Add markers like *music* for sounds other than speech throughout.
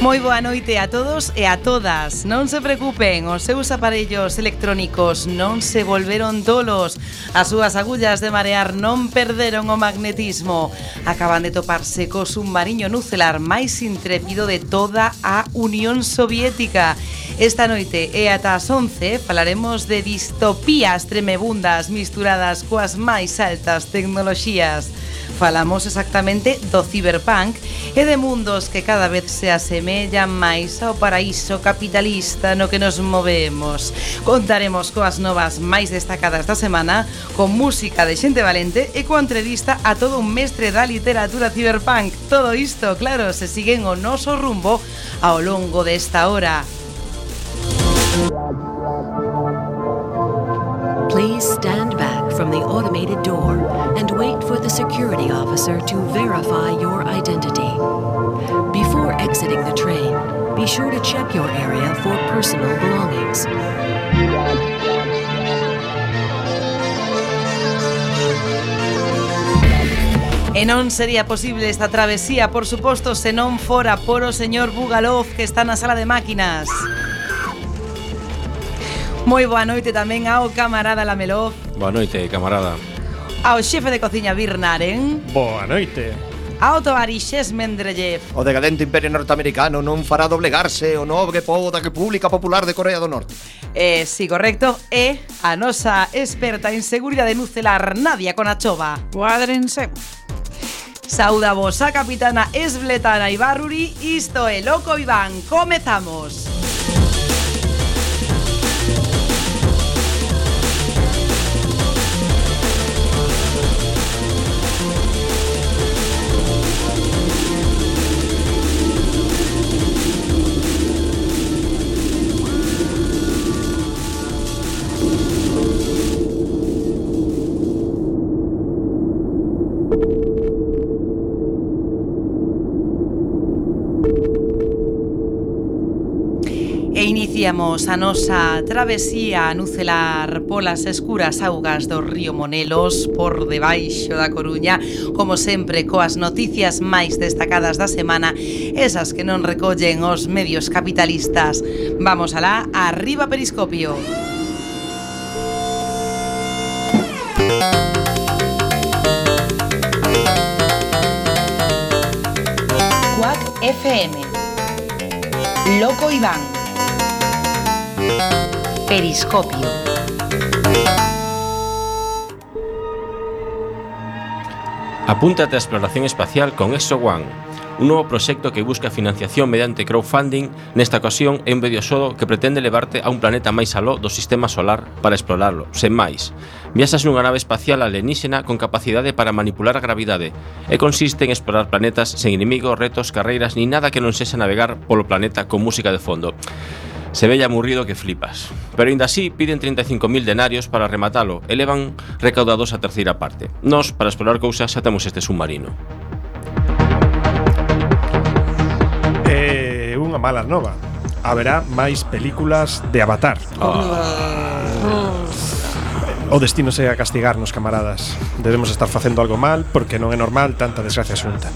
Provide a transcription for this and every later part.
Moi boa noite a todos e a todas. Non se preocupen, os seus aparellos electrónicos non se volveron dolos. As súas agullas de marear non perderon o magnetismo. Acaban de toparse co submarino nucelar máis intrépido de toda a Unión Soviética. Esta noite e ata as 11 falaremos de distopías tremebundas misturadas coas máis altas tecnoloxías. Falamos exactamente do ciberpunk e de mundos que cada vez se asemellan máis ao paraíso capitalista no que nos movemos. Contaremos coas novas máis destacadas da semana, con música de xente valente e coa entrevista a todo un mestre da literatura ciberpunk. Todo isto, claro, se siguen o noso rumbo ao longo desta hora. Please stand back from the automated door and wait for the security officer to verify your identity. Before exiting the train, be sure to check your area for personal belongings. E non sería posible esta travesía, por suposto, se non fora por o señor Bugalov que está na sala de máquinas. Moi boa noite tamén ao camarada Lamelov, Boa noite, camarada. Ao xefe de cociña Birnaren. Boa noite. Ao tovarixes Mendrellev. O decadente imperio norteamericano non fará doblegarse o nobre povo da República Popular de Corea do Norte. Eh, si, sí, correcto. E a nosa experta en seguridade nucelar Nadia Conachova. Cuádrense. Saudavos a capitana esbletana Ibarruri, isto é Loco Iván, comezamos. iniciamos a nosa travesía nucelar polas escuras augas do río Monelos por debaixo da Coruña, como sempre coas noticias máis destacadas da semana, esas que non recollen os medios capitalistas. Vamos alá, arriba Periscopio. Cuac FM Loco Iván Periscopio. Apúntate a exploración espacial con ExoOne, un novo proxecto que busca financiación mediante crowdfunding, nesta ocasión é un vídeo que pretende levarte a un planeta máis aló do sistema solar para explorarlo, sen máis. Viaxas nunha nave espacial alienígena con capacidade para manipular a gravidade e consiste en explorar planetas sen inimigos, retos, carreiras ni nada que non sexa navegar polo planeta con música de fondo. Se vella aburrido que flipas. Pero ainda así piden 35.000 denarios para rematalo e levan recaudados a terceira parte. Nos, para explorar cousas, xa temos este submarino. Eh, unha mala nova. Haberá máis películas de Avatar. Oh. Oh. O destino sei a castigarnos, camaradas. Debemos estar facendo algo mal porque non é normal tanta desgracia xunta.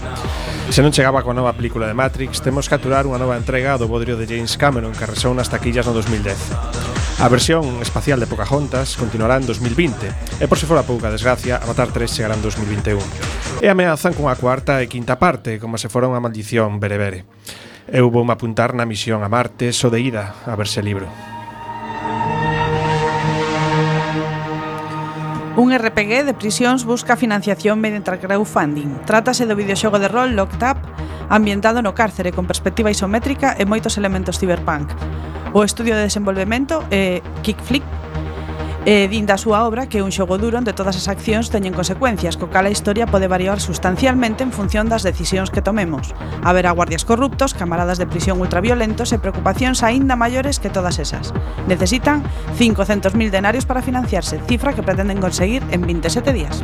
Se non chegaba coa nova película de Matrix, temos que aturar unha nova entrega do bodrio de James Cameron que resou nas taquillas no 2010. A versión espacial de Pocahontas continuará en 2020 e por se fora pouca desgracia, Avatar 3 chegará en 2021. E ameazan a cuarta e quinta parte, como se fora unha maldición berebere. Eu vou apuntar na misión a Marte, so de ida, a verse libro. Un RPG de prisións busca financiación mediante crowdfunding. Trátase do videoxogo de rol Locked Up, ambientado no cárcere con perspectiva isométrica e moitos elementos cyberpunk. O estudio de desenvolvemento é Kickflip E din da súa obra que é un xogo duro onde todas as accións teñen consecuencias, co cal a historia pode variar sustancialmente en función das decisións que tomemos. Haberá guardias corruptos, camaradas de prisión ultraviolentos e preocupacións aínda maiores que todas esas. Necesitan 500.000 denarios para financiarse, cifra que pretenden conseguir en 27 días.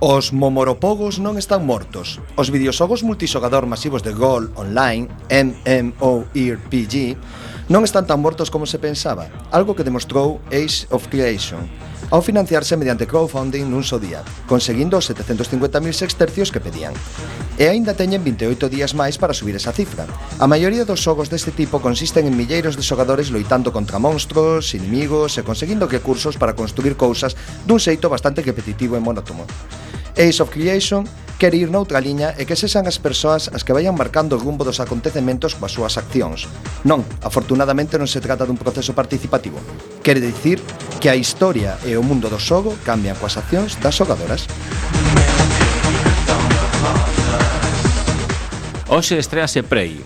Os momoropogos non están mortos. Os videoxogos multixogador masivos de Gol Online, MMORPG, non están tan mortos como se pensaba, algo que demostrou Age of Creation, ao financiarse mediante crowdfunding nun só día, conseguindo os 750.000 sextercios que pedían. E aínda teñen 28 días máis para subir esa cifra. A maioría dos xogos deste tipo consisten en milleiros de xogadores loitando contra monstruos, inimigos e conseguindo recursos para construir cousas dun xeito bastante repetitivo e monótono. Ace of Creation quere ir noutra liña e que sexan as persoas as que vayan marcando o rumbo dos acontecementos coas súas accións. Non, afortunadamente non se trata dun proceso participativo. Quere dicir que a historia e o mundo do xogo cambian coas accións das xogadoras. Hoxe estrease Prey.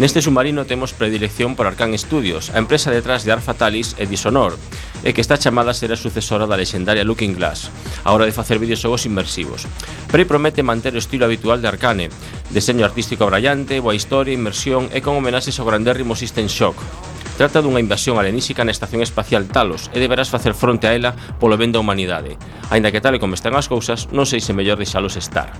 Neste submarino temos predilección por Arcan Studios, a empresa detrás de Arfatalis e Dishonor, e que está chamada a ser a sucesora da lexendaria Looking Glass, a hora de facer videoxogos inmersivos. Prey promete manter o estilo habitual de Arcane, deseño artístico brallante, boa historia, inmersión e con homenaxes ao grandérrimo System Shock, Trata dunha invasión alieníxica na estación espacial Talos e deberás facer fronte a ela polo ben da humanidade. Aínda que tal e como están as cousas, non sei se mellor deixalos estar.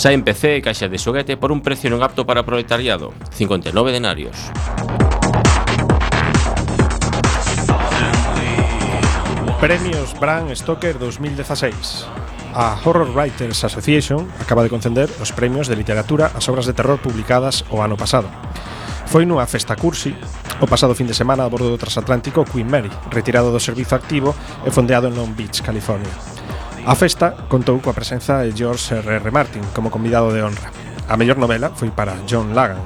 Sai en PC e caixa de xoguete por un precio non apto para proletariado, 59 denarios. Premios Bram Stoker 2016. A Horror Writers Association acaba de conceder os premios de literatura ás obras de terror publicadas o ano pasado. Foi nunha festa cursi o pasado fin de semana a bordo do transatlántico Queen Mary, retirado do servizo activo e fondeado en Long Beach, California. A festa contou coa presenza de George R. R. Martin como convidado de honra. A mellor novela foi para John Lagan,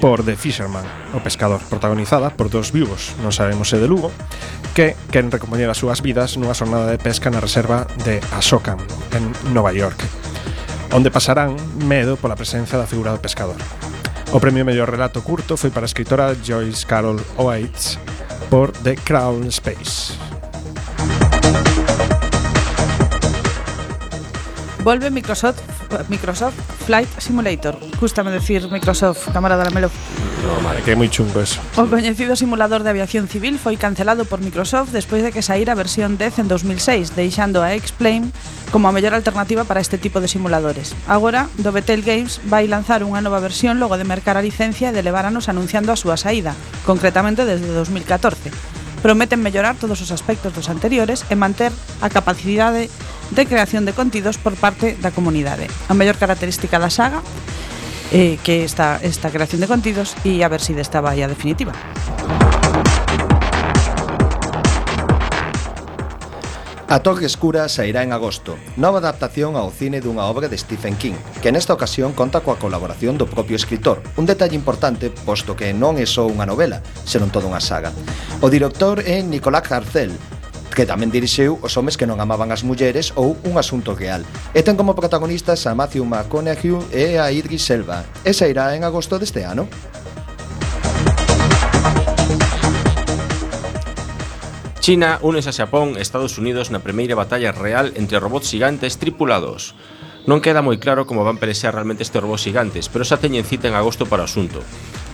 por The Fisherman, o pescador, protagonizada por dos vivos, non sabemos se de Lugo, que queren recompoñer as súas vidas nunha xornada de pesca na reserva de Ashokan, en Nova York, onde pasarán medo pola presencia da figura do pescador. O premio mellor relato curto foi para a escritora Joyce Carol Oates por The Crown Space. Volve Microsoft Microsoft Flight Simulator. Cústame decir Microsoft, camarada Lamelo. No, madre, que é moi chungo eso. O coñecido simulador de aviación civil foi cancelado por Microsoft despois de que saíra a versión 10 en 2006, deixando a X-Plane como a mellor alternativa para este tipo de simuladores. Agora, Dovetail Games vai lanzar unha nova versión logo de mercar a licencia e de levaranos anunciando a súa saída, concretamente desde 2014. Prometen mellorar todos os aspectos dos anteriores e manter a capacidade de de creación de contidos por parte da comunidade. A mellor característica da saga eh, que esta, esta creación de contidos e a ver se si desta vai a definitiva. A Torre Escura sairá en agosto, nova adaptación ao cine dunha obra de Stephen King, que nesta ocasión conta coa colaboración do propio escritor, un detalle importante posto que non é só unha novela, senón toda unha saga. O director é Nicolás Garcel, que tamén dirixeu Os homes que non amaban as mulleres ou Un asunto real. E ten como protagonistas a Matthew McConaughey e a Idris Elba. E sairá en agosto deste ano. China únese a Xapón e Estados Unidos na primeira batalla real entre robots gigantes tripulados. Non queda moi claro como van pelexar realmente estes robots gigantes, pero xa teñen cita en agosto para o asunto.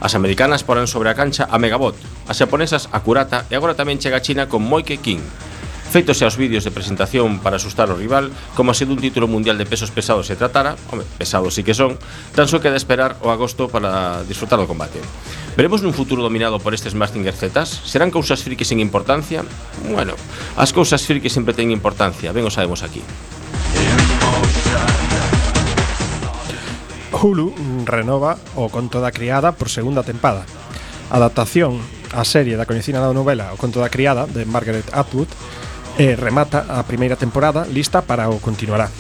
As americanas porán sobre a cancha a Megabot, as japonesas a Kurata e agora tamén chega a China con Moike King. Feitose aos vídeos de presentación para asustar o rival, como se dun título mundial de pesos pesados se tratara, home, pesados sí que son, tan só queda esperar o agosto para disfrutar do combate. Veremos nun futuro dominado por estes Mastinger Zetas? Serán cousas frikis sin importancia? Bueno, as cousas frikis sempre teñen importancia, ben o sabemos aquí. Hulu renova o conto da criada por segunda tempada. Adaptación á serie da coñecida da novela O conto da criada de Margaret Atwood e remata a primeira temporada lista para o continuará.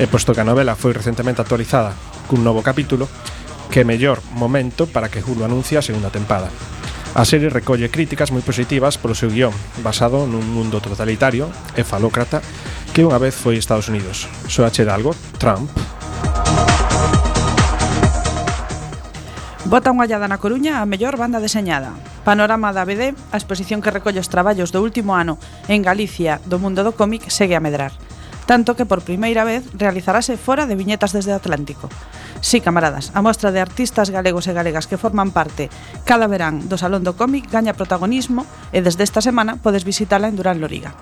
E posto que a novela foi recentemente actualizada cun novo capítulo, que mellor momento para que Hulu anuncie a segunda tempada. A serie recolle críticas moi positivas polo seu guión, basado nun mundo totalitario e falócrata que unha vez foi Estados Unidos. Soache de algo, Trump, Bota unha hallada na Coruña a mellor banda deseñada. Panorama da BD, a exposición que recolle os traballos do último ano en Galicia do mundo do cómic segue a medrar. Tanto que por primeira vez realizarase fora de viñetas desde o Atlántico. Sí, camaradas, a mostra de artistas galegos e galegas que forman parte cada verán do Salón do Cómic gaña protagonismo e desde esta semana podes visitala en Durán Loriga.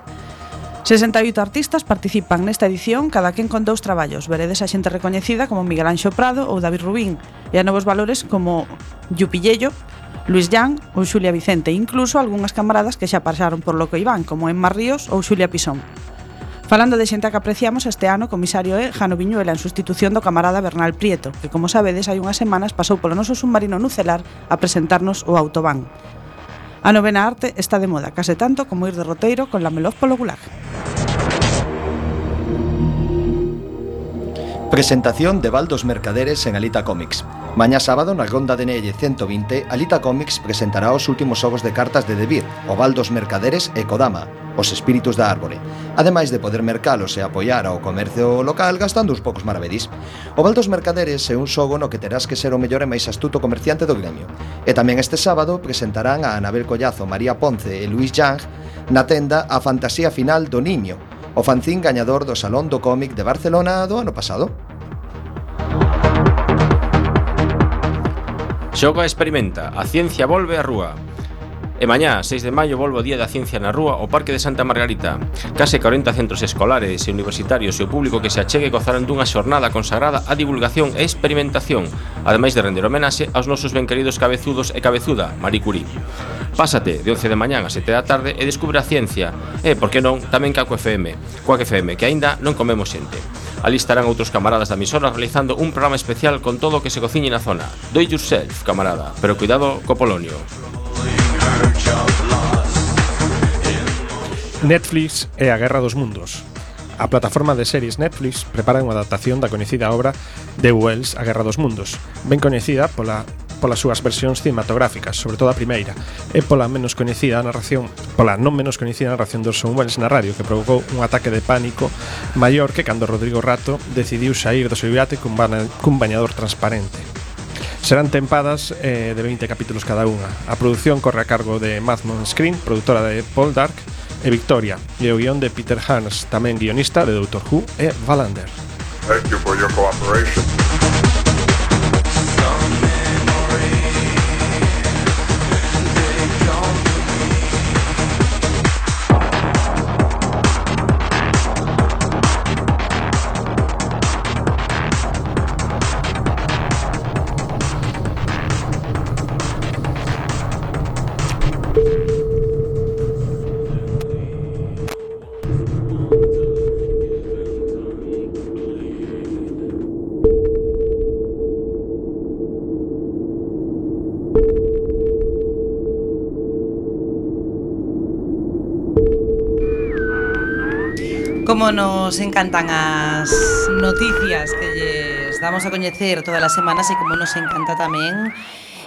68 artistas participan nesta edición, cada quen con dous traballos. Veredes a xente recoñecida como Miguel Anxo Prado ou David Rubín e a novos valores como Yupillello, Luis Llán ou Xulia Vicente, incluso algunhas camaradas que xa pasaron por Loco Iván, como Emma Ríos ou Xulia Pisón. Falando de xente que apreciamos, este ano o comisario é Jano Viñuela en sustitución do camarada Bernal Prieto, que como sabedes hai unhas semanas pasou polo noso submarino nucelar a presentarnos o autobán. A novena arte está de moda, case tanto como ir de roteiro con la meloz polo gulag. Presentación de Baldos Mercaderes en Alita Comics. Mañá sábado na Ronda de Nelle 120, Alita Comics presentará os últimos xogos de cartas de Debir, o Baldos Mercaderes e Kodama, os espíritus da árbore, ademais de poder mercalos e apoiar ao comercio local gastando uns poucos maravedís. O Baldos Mercaderes é un xogo no que terás que ser o mellor e máis astuto comerciante do gremio. E tamén este sábado presentarán a Anabel Collazo, María Ponce e Luis Yang na tenda A Fantasía Final do Niño, o fanzín gañador do Salón do Cómic de Barcelona do ano pasado. Xoga experimenta, a ciencia volve á rúa. E mañá, 6 de maio, volvo o Día da Ciencia na Rúa ao Parque de Santa Margarita. Case 40 centros escolares e universitarios e o público que se achegue gozarán dunha xornada consagrada á divulgación e experimentación, ademais de render homenaxe aos nosos ben queridos cabezudos e cabezuda, Marie Curie. Pásate de 11 de mañán a 7 da tarde e descubre a ciencia, e, por que non, tamén Caco FM, Coac FM, que aínda non comemos xente. Ali estarán outros camaradas da emisora realizando un programa especial con todo o que se cociñe na zona. Do it yourself, camarada, pero cuidado co polonio. Netflix é a guerra dos mundos. A plataforma de series Netflix prepara unha adaptación da coñecida obra de Wells A Guerra dos Mundos, ben coñecida pola polas súas versións cinematográficas, sobre todo a primeira, e pola menos coñecida narración, pola non menos coñecida narración de Orson Welles na radio, que provocou un ataque de pánico maior que cando Rodrigo Rato decidiu sair do seu iate cun, bañador transparente. Serán tempadas eh, de 20 capítulos cada unha. A produción corre a cargo de Madmon Screen, produtora de Paul Dark e Victoria, e o guión de Peter Hans, tamén guionista de Doctor Who e Valander. Thank you for your cooperation. Como nos encantan as noticias que lles damos a coñecer todas as semanas e como nos encanta tamén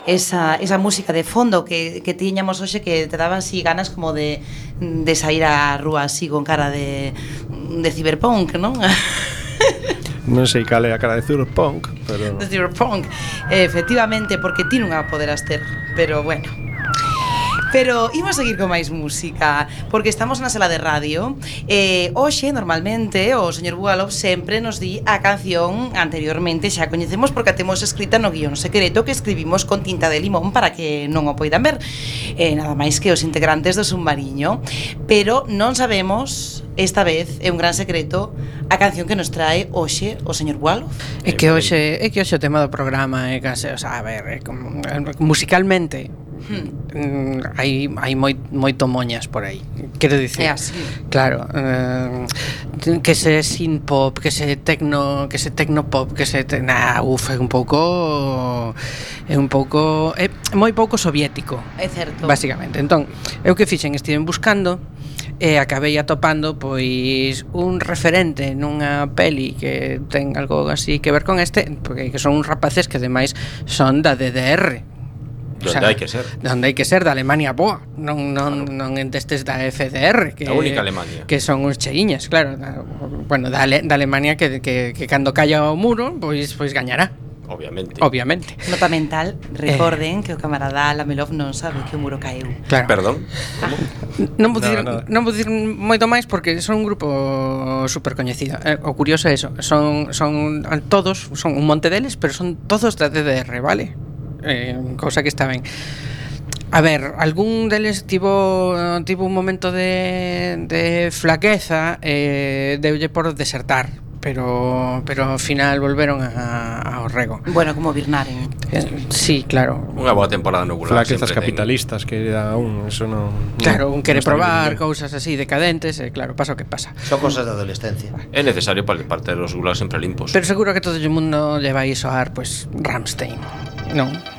esa, esa música de fondo que, que tiñamos hoxe que te daba así ganas como de, de sair á rúa así con cara de, de ciberpunk, non? *laughs* Non sei cal é a cara de cyberpunk, pero... De cyberpunk, efectivamente, porque ti non a poderás ter, pero bueno, Pero imos seguir con máis música, porque estamos na sala de radio. Eh, hoxe, normalmente, o señor Bugalov sempre nos di a canción anteriormente, xa coñecemos porque a temos escrita no guión secreto que escribimos con tinta de limón para que non o poidan ver. Eh, nada máis que os integrantes do submarino. Pero non sabemos esta vez é un gran secreto a canción que nos trae hoxe o señor Gualo. É que hoxe, é que hoxe o tema do programa é case, o sea, a ver, é como, musicalmente hmm. hai, hai moi, moito moñas por aí quero dicir é eh, así. claro eh, que se sin pop que se tecno que se tecno pop que se te... uf, é un pouco é un pouco é moi pouco soviético é certo basicamente entón eu que fixen estiven buscando e acabei atopando pois un referente nunha peli que ten algo así que ver con este porque que son uns rapaces que ademais son da DDR Donde o sea, hai que ser. Donde hai que ser, da Alemania boa. Non, non, claro. non entestes da FDR. Que, a única Alemania. Que son uns cheiñas, claro. Da, bueno, da, da Alemania que, que, que cando calla o muro, pois, pois gañará obviamente. Obviamente. Nota mental, eh. recorden eh. que o camarada Lamelov non sabe que o muro caeu. Claro. Perdón. Ah. Non vou dicir, no, no. non vou dicir moito máis porque son un grupo super coñecido. Eh, o curioso é eso, son son todos, son un monte deles, pero son todos da DDR, vale? eh, cousa que está ben. A ver, algún deles tivo, tivo un momento de, de flaqueza eh, deulle por desertar, pero pero ao final volveron a, ao rego. Bueno, como Birnaren. Eh. eh, sí, claro. Unha boa temporada no Gulag. Flaquezas capitalistas ten. que da un, eso non... Claro, un quere no probar cousas así decadentes, eh, claro, pasa o que pasa. Son cosas da adolescencia. É necesario para parte os Gulag sempre limpos. Pero seguro que todo o mundo leva vai soar, pues, pois, Ramstein. Não.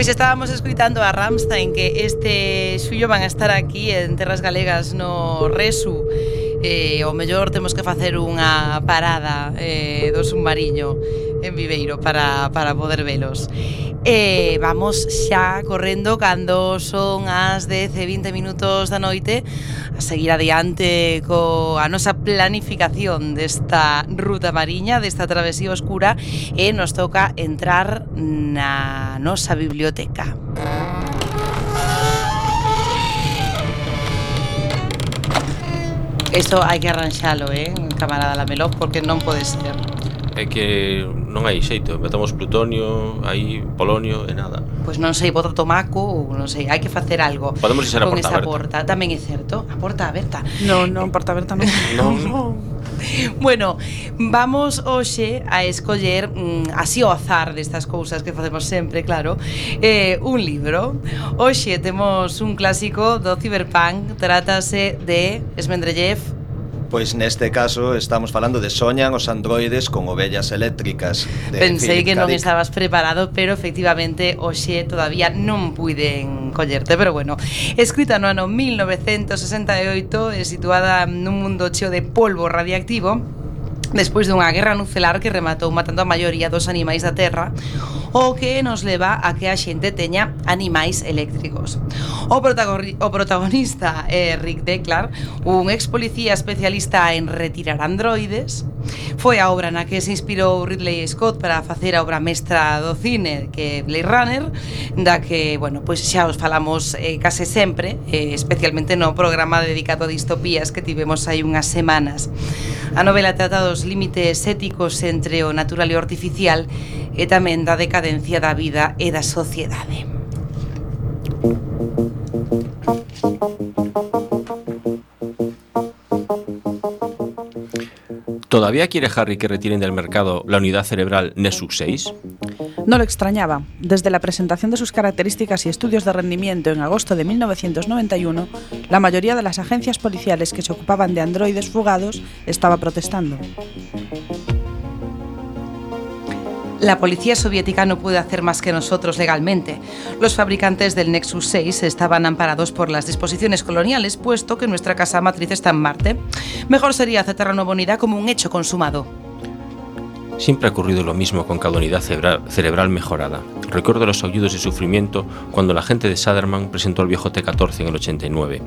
Pois estábamos escuitando a Ramstein que este xullo van a estar aquí en Terras Galegas no Resu. Eh, o mellor temos que facer unha parada eh, do submarino en Viveiro para, para poder velos. E vamos xa correndo cando son as 10 e 20 minutos da noite a seguir adiante co a nosa planificación desta ruta mariña, desta travesía oscura e nos toca entrar na nosa biblioteca. Isto hai que arranxalo, eh, camarada Lamelov, porque non pode ser é que non hai xeito, metamos plutonio, aí polonio e nada. Pois non sei, bota tomaco ou non sei, hai que facer algo. Podemos deixar a porta esa aberta. porta, tamén é certo, a porta aberta. Non, non, porta aberta non. *laughs* non. non. *laughs* Bueno, vamos hoxe a escoller mm, así o azar destas cousas que facemos sempre, claro, eh, un libro. Hoxe temos un clásico do Cyberpunk, trátase de Esmendrellev Pois neste caso estamos falando de soñan os androides con ovellas eléctricas. De Pensei Philip que non Dick. estabas preparado, pero efectivamente hoxe todavía non puiden collerte, pero bueno. Escrita no ano 1968 e situada nun mundo cheo de polvo radiactivo, Despois dunha guerra nucelar que rematou matando a maioría dos animais da Terra, o que nos leva a que a xente teña animais eléctricos. O, o protagonista é Rick Declar, un ex policía especialista en retirar androides, Foi a obra na que se inspirou Ridley Scott para facer a obra mestra do cine que Blade Runner, da que, bueno, pois xa os falamos eh, case sempre, eh, especialmente no programa dedicado a distopías que tivemos hai unhas semanas. A novela trata dos límites éticos entre o natural e o artificial e tamén da década da vida e da sociedade. ¿Todavía quiere Harry que retiren del mercado la unidad cerebral Nexus 6? No lo extrañaba. Desde la presentación de sus características y estudios de rendimiento en agosto de 1991, la mayoría de las agencias policiales que se ocupaban de androides fugados estaba protestando. La policía soviética no puede hacer más que nosotros legalmente. Los fabricantes del Nexus 6 estaban amparados por las disposiciones coloniales, puesto que nuestra casa matriz está en Marte. Mejor sería aceptar la nueva unidad como un hecho consumado. Siempre ha ocurrido lo mismo con cada unidad cerebral, mejorada. Recuerdo los aullidos de sufrimiento cuando la gente de Saderman presentó el viejo T-14 en el 89.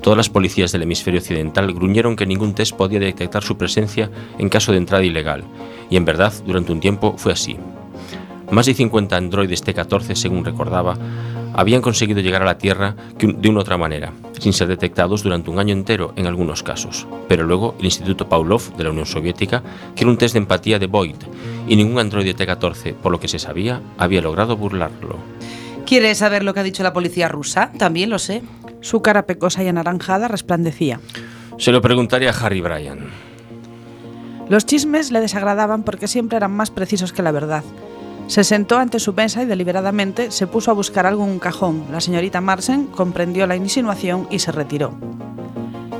Todas las policías del hemisferio occidental gruñeron que ningún test podía detectar su presencia en caso de entrada ilegal. Y en verdad, durante un tiempo fue así. Más de 50 androides T-14, según recordaba, habían conseguido llegar a la Tierra de una otra manera, sin ser detectados durante un año entero en algunos casos. Pero luego el Instituto Pavlov de la Unión Soviética creó un test de empatía de Void y ningún androide T-14, por lo que se sabía, había logrado burlarlo. ¿Quieres saber lo que ha dicho la policía rusa? También lo sé. Su cara pecosa y anaranjada resplandecía. Se lo preguntaría a Harry Bryan. Los chismes le desagradaban porque siempre eran más precisos que la verdad. Se sentó ante su mesa y deliberadamente se puso a buscar algo en un cajón. La señorita Marsen comprendió la insinuación y se retiró.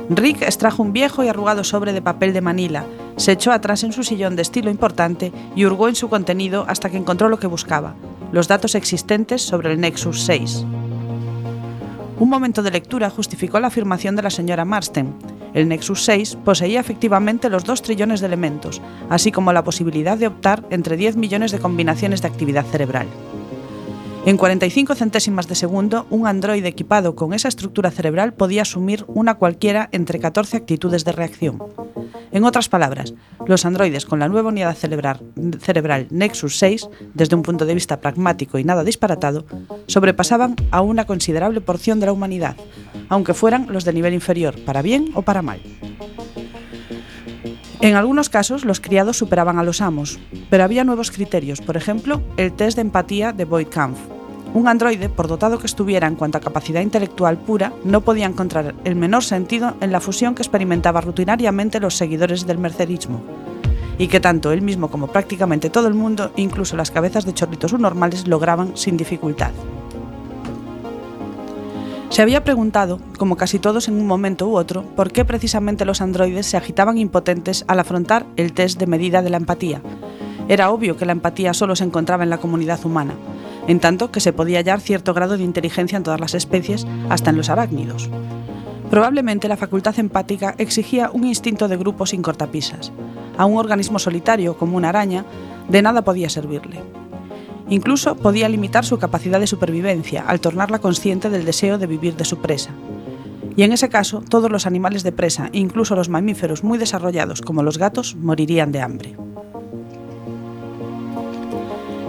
Rick extrajo un viejo y arrugado sobre de papel de Manila, se echó atrás en su sillón de estilo importante y hurgó en su contenido hasta que encontró lo que buscaba, los datos existentes sobre el Nexus 6. Un momento de lectura justificó la afirmación de la señora Marsden. El Nexus 6 poseía efectivamente los 2 trillones de elementos, así como la posibilidad de optar entre 10 millones de combinaciones de actividad cerebral. En 45 centésimas de segundo, un androide equipado con esa estructura cerebral podía asumir una cualquiera entre 14 actitudes de reacción. En otras palabras, los androides con la nueva unidad cerebral, Nexus 6, desde un punto de vista pragmático y nada disparatado, sobrepasaban a una considerable porción de la humanidad, aunque fueran los de nivel inferior, para bien o para mal. En algunos casos, los criados superaban a los amos, pero había nuevos criterios, por ejemplo, el test de empatía de Boyd Kampf. Un androide, por dotado que estuviera en cuanto a capacidad intelectual pura, no podía encontrar el menor sentido en la fusión que experimentaban rutinariamente los seguidores del mercerismo, y que tanto él mismo como prácticamente todo el mundo, incluso las cabezas de chorritos normales, lograban sin dificultad. Se había preguntado, como casi todos en un momento u otro, por qué precisamente los androides se agitaban impotentes al afrontar el test de medida de la empatía. Era obvio que la empatía solo se encontraba en la comunidad humana. En tanto que se podía hallar cierto grado de inteligencia en todas las especies, hasta en los arácnidos. Probablemente la facultad empática exigía un instinto de grupo sin cortapisas. A un organismo solitario, como una araña, de nada podía servirle. Incluso podía limitar su capacidad de supervivencia al tornarla consciente del deseo de vivir de su presa. Y en ese caso, todos los animales de presa, incluso los mamíferos muy desarrollados como los gatos, morirían de hambre.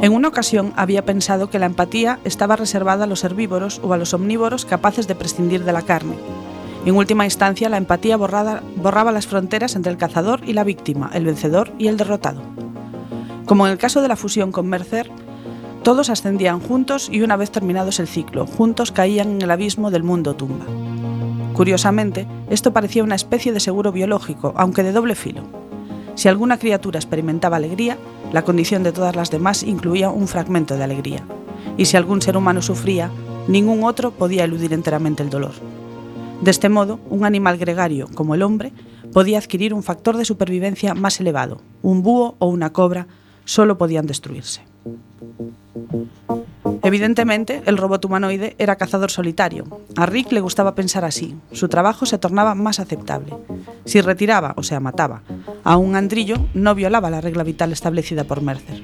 En una ocasión había pensado que la empatía estaba reservada a los herbívoros o a los omnívoros capaces de prescindir de la carne. En última instancia, la empatía borraba las fronteras entre el cazador y la víctima, el vencedor y el derrotado. Como en el caso de la fusión con Mercer, todos ascendían juntos y una vez terminados el ciclo, juntos caían en el abismo del mundo tumba. Curiosamente, esto parecía una especie de seguro biológico, aunque de doble filo. Si alguna criatura experimentaba alegría, la condición de todas las demás incluía un fragmento de alegría. Y si algún ser humano sufría, ningún otro podía eludir enteramente el dolor. De este modo, un animal gregario, como el hombre, podía adquirir un factor de supervivencia más elevado. Un búho o una cobra solo podían destruirse. Evidentemente, el robot humanoide era cazador solitario. A Rick le gustaba pensar así. Su trabajo se tornaba más aceptable. Si retiraba, o sea, mataba, a un andrillo, no violaba la regla vital establecida por Mercer.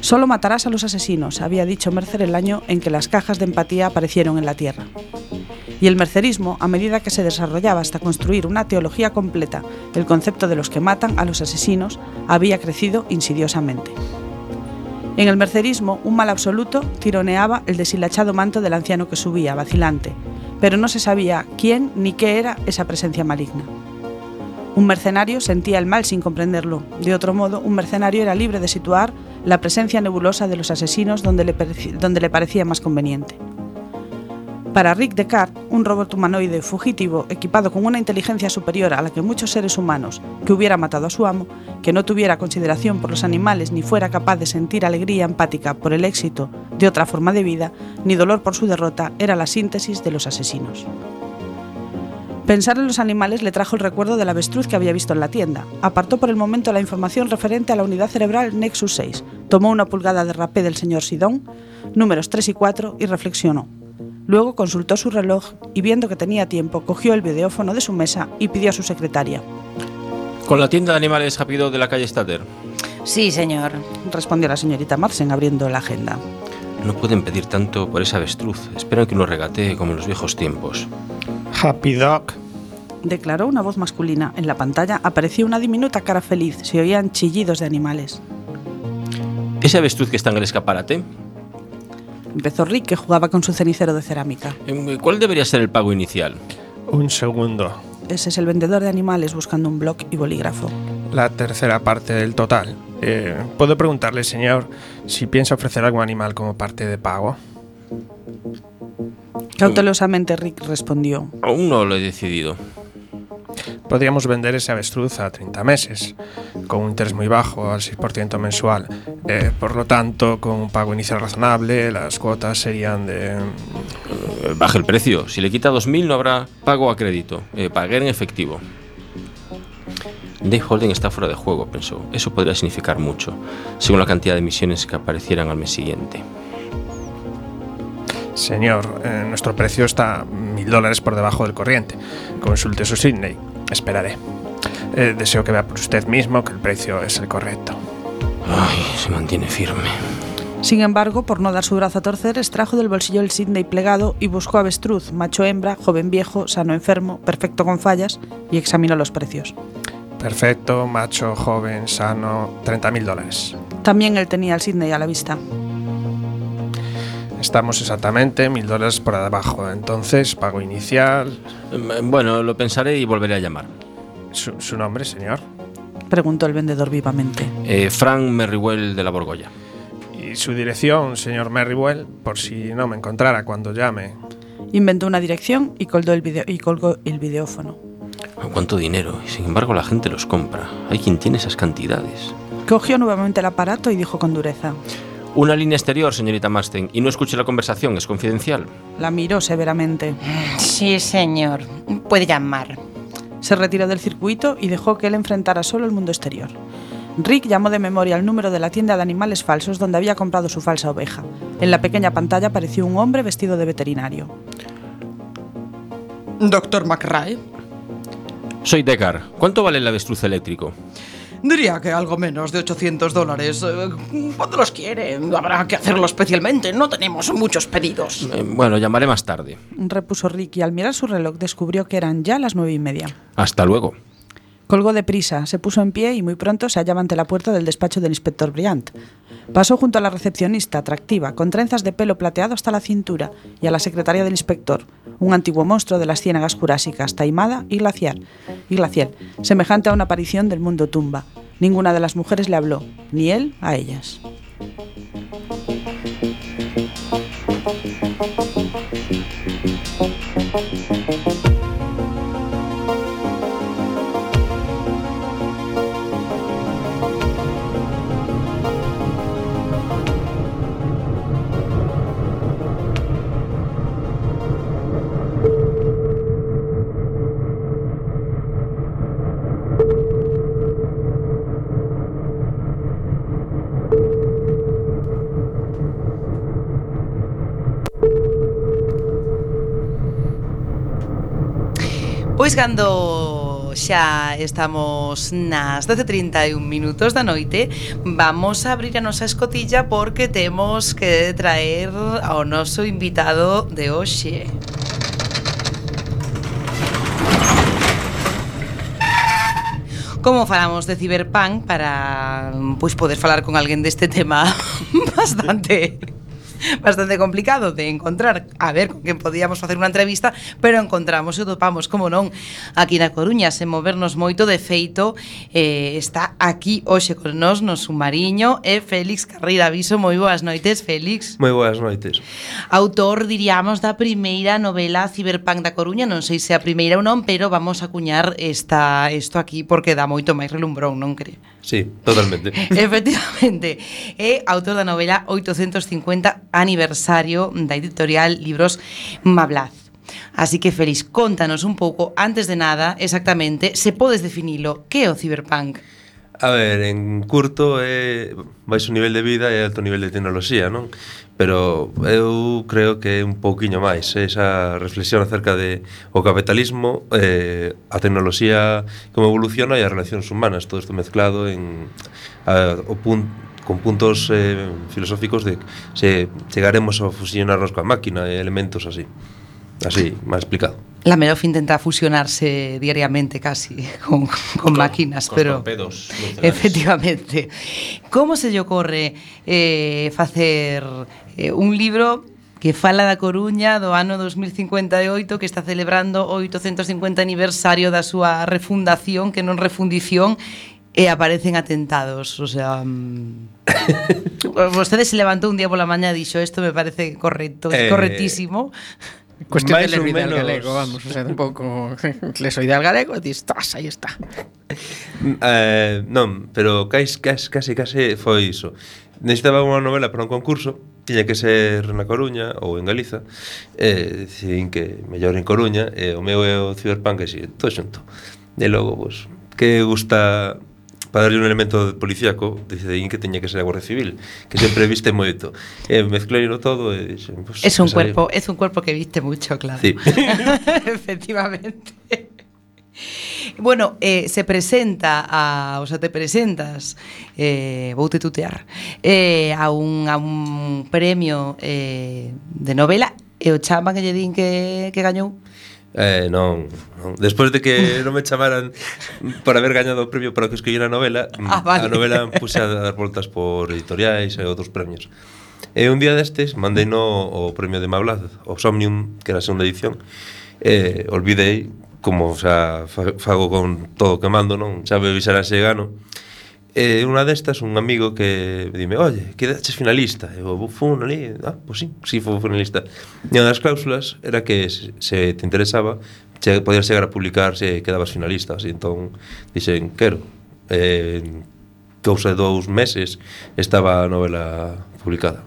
Solo matarás a los asesinos, había dicho Mercer el año en que las cajas de empatía aparecieron en la Tierra. Y el mercerismo, a medida que se desarrollaba hasta construir una teología completa, el concepto de los que matan a los asesinos, había crecido insidiosamente. En el mercerismo, un mal absoluto tironeaba el deshilachado manto del anciano que subía, vacilante, pero no se sabía quién ni qué era esa presencia maligna. Un mercenario sentía el mal sin comprenderlo. De otro modo, un mercenario era libre de situar la presencia nebulosa de los asesinos donde le, donde le parecía más conveniente. Para Rick Descartes, un robot humanoide fugitivo equipado con una inteligencia superior a la que muchos seres humanos, que hubiera matado a su amo, que no tuviera consideración por los animales ni fuera capaz de sentir alegría empática por el éxito de otra forma de vida, ni dolor por su derrota, era la síntesis de los asesinos. Pensar en los animales le trajo el recuerdo del avestruz que había visto en la tienda. Apartó por el momento la información referente a la unidad cerebral Nexus 6, tomó una pulgada de rapé del señor Sidón, números 3 y 4, y reflexionó. Luego consultó su reloj y viendo que tenía tiempo, cogió el videófono de su mesa y pidió a su secretaria. Con la tienda de animales rápido de la calle Stater. Sí, señor. Respondió la señorita Marsen abriendo la agenda. No pueden pedir tanto por ese avestruz. Esperan que uno regatee como en los viejos tiempos. Happy Dog. Declaró una voz masculina. En la pantalla apareció una diminuta cara feliz. Se oían chillidos de animales. ¿Ese avestruz que está en el escaparate? Empezó Rick, que jugaba con su cenicero de cerámica. Eh, ¿Cuál debería ser el pago inicial? Un segundo. Ese es el vendedor de animales buscando un bloc y bolígrafo. La tercera parte del total. Eh, ¿Puedo preguntarle, señor, si piensa ofrecer algún animal como parte de pago? Cautelosamente Rick respondió. Aún no lo he decidido. Podríamos vender ese avestruz a 30 meses, con un interés muy bajo, al 6% mensual. Eh, por lo tanto, con un pago inicial razonable, las cuotas serían de... Eh, Baje el precio. Si le quita 2.000 no habrá pago a crédito. Eh, pagué en efectivo. Dave Holden está fuera de juego, pensó. Eso podría significar mucho, según la cantidad de misiones que aparecieran al mes siguiente. Señor, eh, nuestro precio está mil dólares por debajo del corriente. Consulte su Sydney. Esperaré. Eh, deseo que vea por usted mismo que el precio es el correcto. Ay, se mantiene firme. Sin embargo, por no dar su brazo a torcer, extrajo del bolsillo el Sidney plegado y buscó avestruz, macho hembra, joven viejo, sano enfermo, perfecto con fallas, y examinó los precios. Perfecto, macho, joven, sano, 30 mil dólares. También él tenía el Sidney a la vista. Estamos exactamente mil dólares por debajo. Entonces, pago inicial. Eh, Bueno, lo pensaré y volveré a llamar. ¿Su, su nombre, señor? Preguntó el vendedor vivamente. Eh, Frank Merriwell de la Borgoya. Y su dirección, señor Merriwell, por si no me encontrara cuando llame. Inventó una dirección y colgó el, video- y colgó el videófono. ¿Cuánto dinero? Y sin embargo la gente los compra. Hay quien tiene esas cantidades. Cogió nuevamente el aparato y dijo con dureza. Una línea exterior, señorita Marston, y no escuche la conversación, es confidencial. La miró severamente. Sí, señor. Puede llamar. Se retiró del circuito y dejó que él enfrentara solo el mundo exterior. Rick llamó de memoria el número de la tienda de animales falsos donde había comprado su falsa oveja. En la pequeña pantalla apareció un hombre vestido de veterinario. Doctor McRae. Soy Decar. ¿Cuánto vale el avestruz eléctrico? Diría que algo menos de 800 dólares. Eh, ¿Cuándo los quiere? Habrá que hacerlo especialmente. No tenemos muchos pedidos. Eh, bueno, llamaré más tarde. Repuso Rick y al mirar su reloj descubrió que eran ya las nueve y media. Hasta luego. Colgó deprisa, se puso en pie y muy pronto se hallaba ante la puerta del despacho del inspector Briant. Pasó junto a la recepcionista, atractiva, con trenzas de pelo plateado hasta la cintura, y a la secretaria del inspector, un antiguo monstruo de las ciénagas jurásicas, taimada y glacial, y glacial, semejante a una aparición del mundo tumba. Ninguna de las mujeres le habló, ni él a ellas. cando xa estamos nas 12.31 minutos da noite Vamos a abrir a nosa escotilla porque temos que traer ao noso invitado de hoxe. Como falamos de Cyberpunk para pois poder falar con alguén deste tema *laughs* bastante *laughs* bastante complicado de encontrar, a ver con quen podíamos facer unha entrevista, pero encontramos e topamos, como non, aquí na Coruña, sen movernos moito, de feito, eh, está aquí hoxe con nós no sumariño e Félix Carrira Aviso, moi boas noites, Félix. Moi boas noites. Autor, diríamos, da primeira novela Cyberpunk da Coruña, non sei se a primeira ou non, pero vamos a cuñar esta, isto aquí porque dá moito máis relumbrón, non cre? Sí, totalmente. *laughs* Efectivamente. É autor da novela 850 aniversario da editorial Libros Mablaz. Así que, Félix, contanos un pouco, antes de nada, exactamente, se podes definilo, que é o ciberpunk? A ver, en curto é baixo nivel de vida e alto nivel de tecnoloxía, non? Pero eu creo que é un pouquiño máis esa reflexión acerca de o capitalismo, eh, a tecnoloxía como evoluciona e as relacións humanas, todo isto mezclado en a, o punto con puntos eh, filosóficos de se chegaremos a fusionarnos coa máquina e elementos así. Así, máis explicado. La Melof intenta fusionarse diariamente casi *laughs* con, con, con máquinas, con pero torpedos, *laughs* efectivamente. Como se lle ocorre eh, facer eh, un libro que fala da Coruña do ano 2058 que está celebrando o 850 aniversario da súa refundación, que non refundición, e aparecen atentados, o sea, mm. *laughs* vostede se levantou un día pola mañá e dixo, isto me parece correcto, eh, correctísimo. Cuestión de ler menos... galego, vamos, o sea, tampouco *laughs* le soy del galego e dis, tras, aí está. *laughs* Eh, non, pero cais, casi, casi, casi foi iso. Necesitaba unha novela para un concurso, tiña que ser na Coruña ou en Galiza e eh, decidín que mellor en Coruña e eh, o meu é o Cyberpunk e si, todo xunto e logo, vos, que gusta para darlle un elemento policíaco, decidín que teña que ser a Guardia Civil, que sempre viste moito. E eh, mezcleiro todo e... Pues, es un cuerpo, es un cuerpo que viste mucho, claro. Sí. *laughs* Efectivamente. Bueno, eh, se presenta a, o sea, te presentas eh, vou te tutear eh, a, un, a un premio eh, de novela e o chaman que lle din que, que gañou Eh, non, non. Despois de que *laughs* non me chamaran por haber gañado o premio para o que escribir a novela, mm, ah, vale. a novela puse a dar voltas por editoriais e outros premios. E un día destes mandei no o premio de Mablaz, o Somnium, que era a segunda edición, e olvidei como xa fago con todo o que mando, non? Xa me avisará gano E unha destas, un amigo que dime, oye, quedaches finalista. E eu, fun ali, ah, pois sí, sí, fui finalista. E unha das cláusulas era que se te interesaba, che, podías chegar a publicar se quedabas finalista. Así, entón, dixen, quero. E, cousa de dous meses estaba a novela publicada.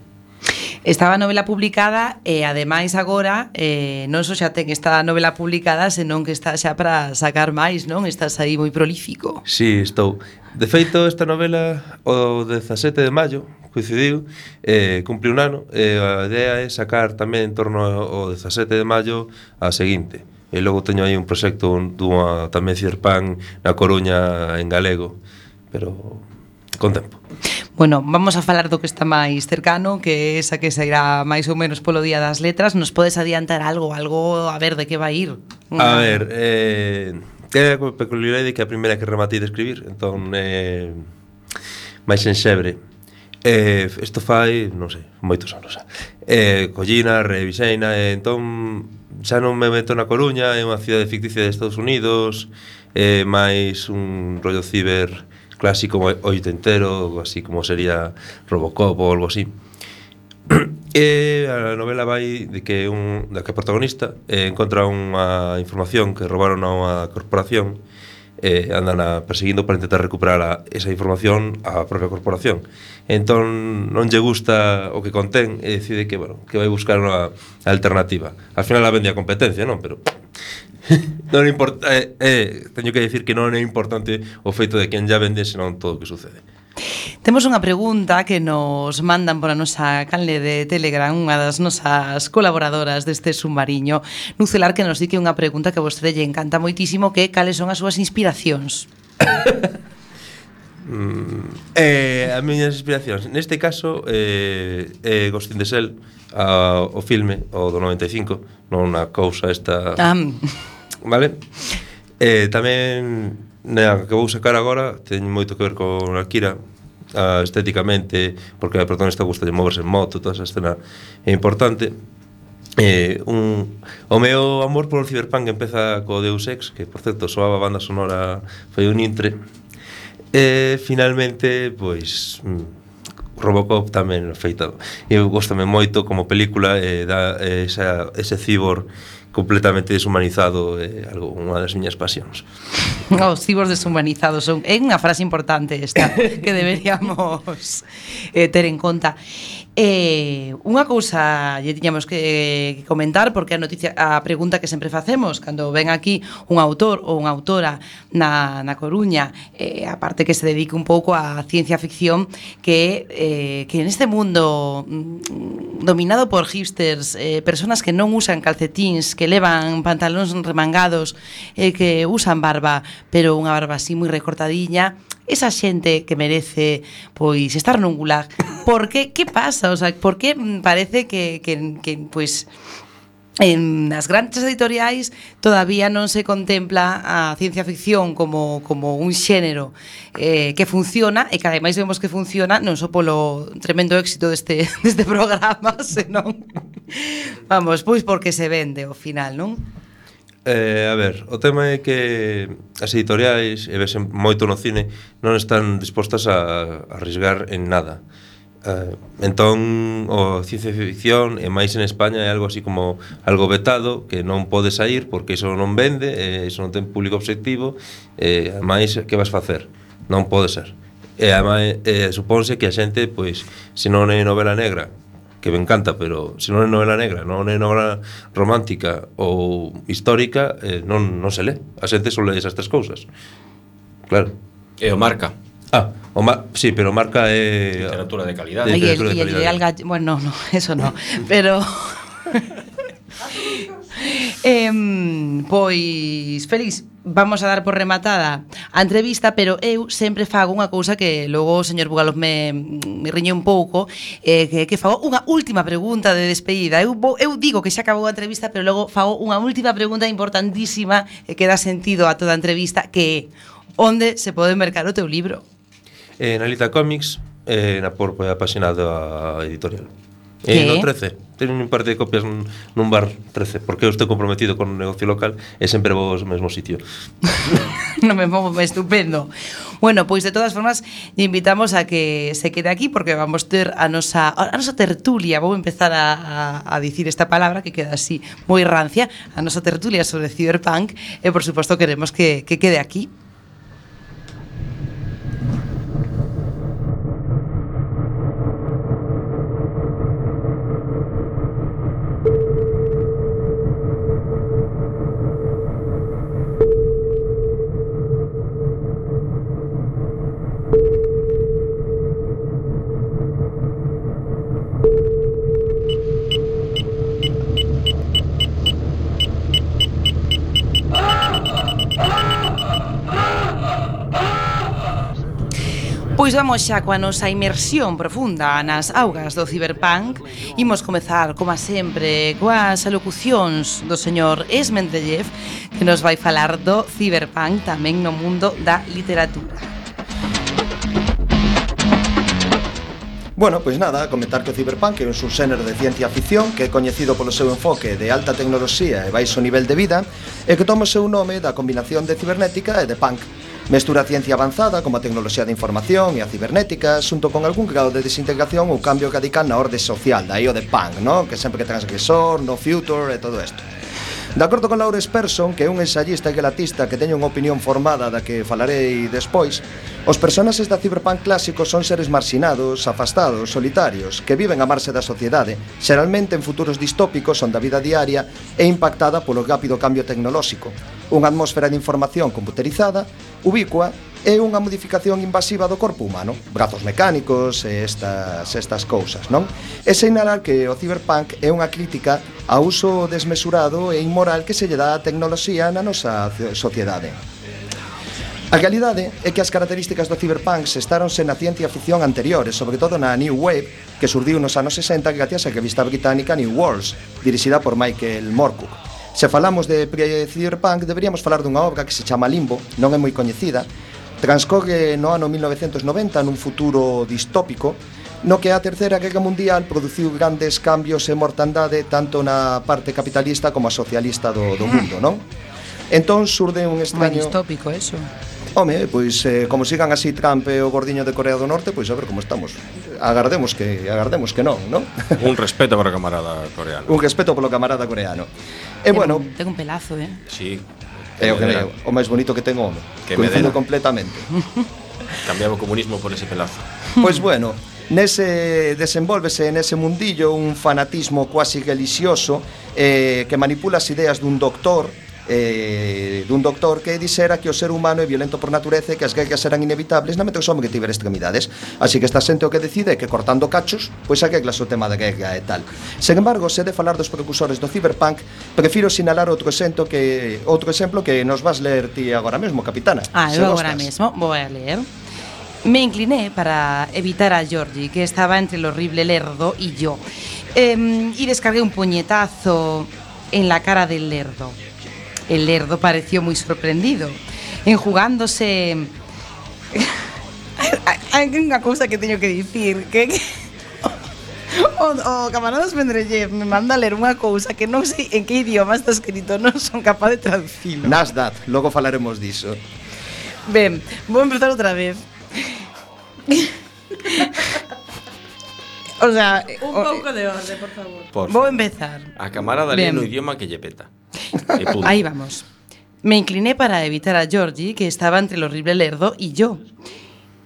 Estaba a novela publicada e ademais agora eh, non só xa ten esta novela publicada senón que está xa para sacar máis, non? Estás aí moi prolífico. Sí, estou. De feito, esta novela o 17 de maio coincidiu, eh, cumple un ano, e eh, a idea é sacar tamén en torno ao 17 de maio a seguinte. E logo teño aí un proxecto dunha tamén Cierpan na Coruña en galego, pero con tempo. Bueno, vamos a falar do que está máis cercano, que é esa que sairá máis ou menos polo Día das Letras. Nos podes adiantar algo, algo a ver de que vai ir? A ver, eh, É a peculiaridade que a primeira que rematei de escribir, entón eh, máis enxebre. Eh, isto fai, non sei, moitos anos xa. Eh, collina, reviseina, eh, entón xa non me meto na Coruña, é unha cidade ficticia de Estados Unidos, é eh, máis un rollo ciber clásico oitentero, así como sería Robocop ou algo así. E a novela vai de que un da que protagonista eh, encontra unha información que roubaron a unha corporación e eh, andan a perseguindo para intentar recuperar a, esa información á propia corporación. Entón non lle gusta o que contén e decide que, bueno, que vai buscar unha alternativa. Al final a vende a competencia, non? Pero *laughs* non importa, eh, eh, teño que decir que non é importante o feito de quen ya vende, senón todo o que sucede. Temos unha pregunta que nos mandan por a nosa canle de Telegram unha das nosas colaboradoras deste submarino Nucelar que nos di que unha pregunta que a vostede lle encanta moitísimo que cales son as súas inspiracións? *laughs* Mm, eh, as miñas inspiracións. Neste caso eh, eh, Ghost in the Shell a, o filme o do 95 non unha cousa esta. Um. *laughs* vale? Eh, tamén na que vou sacar agora ten moito que ver con Akira uh, estéticamente, porque a protagonista gusta de moverse en moto, toda esa escena é importante. Eh, un, o meu amor polo Cyberpunk empeza co Deus Ex, que por certo soaba banda sonora, foi un intre. E finalmente, pois, mm, Robocop tamén feita. Eu gostame moito como película e eh, da esa, ese cibor completamente deshumanizado é algo unha das miñas pasións. *laughs* Os cibos deshumanizados son é unha frase importante esta que deberíamos eh, ter en conta. Eh, unha cousa lle tiñamos que comentar porque a noticia a pregunta que sempre facemos cando ven aquí un autor ou unha autora na, na Coruña, eh, a parte que se dedique un pouco á ciencia ficción que eh, que en este mundo mm, dominado por hipsters, eh, personas que non usan calcetins, que levan pantalóns remangados, eh, que usan barba, pero unha barba así moi recortadiña, esa xente que merece pois estar nun gulag, *laughs* por que que pasa? O sea, por que parece que que que pois En as grandes editoriais todavía non se contempla a ciencia ficción como, como un xénero eh, que funciona e que ademais vemos que funciona non só polo tremendo éxito deste, *laughs* deste programa, *laughs* senón, vamos, pois porque se vende ao final, non? Eh, a ver, o tema é que as editoriais, e vesen moito no cine, non están dispostas a, a arriesgar en nada. Eh, entón, o ciencia ficción e máis en España é algo así como algo vetado, que non pode sair porque iso non vende, e iso non ten público obxectivo, e máis que vas facer? Non pode ser. E, ademais, eh, supónse que a xente, pois, se non é novela negra, que me encanta, pero se non é novela negra, non é novela romántica ou histórica, eh, non, non se lé. A xente só lee esas tres cousas. Claro. Eh, e o marca. Ah, o ma sí, pero marca é... Eh, literatura de calidad. Literatura y el, de calidad. Y el, y el, bueno, no, *laughs* eso no, pero... *laughs* Eh, pois, Félix, vamos a dar por rematada a entrevista, pero eu sempre fago unha cousa que logo o señor Bugalov me, me riñe un pouco, eh, que, que fago unha última pregunta de despedida. Eu, vou, eu digo que xa acabou a entrevista, pero logo fago unha última pregunta importantísima eh, que dá sentido a toda a entrevista, que é onde se pode mercar o teu libro? Eh, na Lita Comics, eh, na por, página da editorial. Eh, e no 13 Teño un par de copias nun, nun bar 13 Porque eu estou comprometido con un negocio local E sempre vou ao mesmo sitio. *laughs* Non me movo estupendo. Bueno, pois de todas formas Lle invitamos a que se quede aquí Porque vamos ter a nosa, a nosa tertulia. Vou empezar a, a, a dicir esta palabra Que queda así moi rancia A nosa tertulia sobre Cyberpunk. E por suposto queremos que, que quede aquí. Estamos xa coa nosa inmersión profunda nas augas do ciberpunk. Imos comezar, como sempre, coas alocucións do señor Esmendellev Que nos vai falar do ciberpunk tamén no mundo da literatura. Bueno, pois nada, comentar que o Cyberpunk é un subxénero de ciencia ficción que é coñecido polo seu enfoque de alta tecnoloxía e baixo nivel de vida e que toma o seu nome da combinación de cibernética e de punk. Mestura a ciencia avanzada, como a tecnoloxía de información e a cibernética, xunto con algún grado de desintegración ou cambio radical na orde social, daí o de punk, no? que sempre que transgresor, no future e todo isto. De acordo con Laura Persson, que é un ensayista e galatista que teña unha opinión formada da que falarei despois, os personaxes da Cyberpunk clásico son seres marxinados, afastados, solitarios, que viven a marxe da sociedade, xeralmente en futuros distópicos onde a vida diaria é impactada polo rápido cambio tecnolóxico, unha atmósfera de información computerizada, ubicua é unha modificación invasiva do corpo humano, brazos mecánicos e estas, estas cousas, non? E señalar que o cyberpunk é unha crítica ao uso desmesurado e inmoral que se lle dá a tecnoloxía na nosa sociedade. A realidade é que as características do cyberpunk se estaronse na ciencia ficción anteriores, sobre todo na New Wave que surdiu nos anos 60 gracias á revista británica New Worlds, dirixida por Michael Moorcock. Se falamos de pre-cyberpunk, deberíamos falar dunha obra que se chama Limbo, non é moi coñecida, Transcorre no ano 1990 nun futuro distópico no que a Terceira Guerra Mundial produciu grandes cambios e mortandade tanto na parte capitalista como a socialista do, do mundo, non? Entón surde un extraño... Moi distópico eso. Home, pois eh, como sigan así Trump e o gordiño de Corea do Norte, pois a ver como estamos. Agardemos que agardemos que non, non? *laughs* Un respeto para o camarada coreano. Un respeto polo camarada coreano. E ten, bueno, ten un pelazo, eh. Sí. É o que me, o máis bonito que ten o home. Que Coincido completamente. *laughs* Cambiaba o comunismo por ese pelazo. Pois bueno, nese desenvolvese nese mundillo un fanatismo quasi religioso eh, que manipula as ideas dun doctor eh, dun doctor que dixera que o ser humano é violento por natureza e que as guerras eran inevitables na metro que que tiver extremidades. Así que esta xente o que decide é que cortando cachos, pois a guerra o tema da guerra e tal. Sen embargo, se de falar dos precursores do cyberpunk, prefiro sinalar outro exemplo que outro exemplo que nos vas ler ti agora mesmo, capitana. Ah, eu agora mesmo vou a ler. Me incliné para evitar a Georgie, que estaba entre el horrible lerdo y yo, eh, y descargué un puñetazo en la cara del lerdo. El Lerdo pareció muy sorprendido, enjugándose... *laughs* Hai unha cousa que teño que dicir que, que... O, o camaradas Mendrellev me manda a ler unha cousa que non sei en que idioma está escrito, non son capaz de traducilo. Nasdaq, logo falaremos diso. Ben, vou empezar outra vez. *laughs* o sea, un pouco de orde, por favor. Por favor. Vou empezar. A camarada lee no idioma que lle peta. *laughs* Ahí vamos. Me incliné para evitar a Georgie, que estaba entre el horrible lerdo y yo.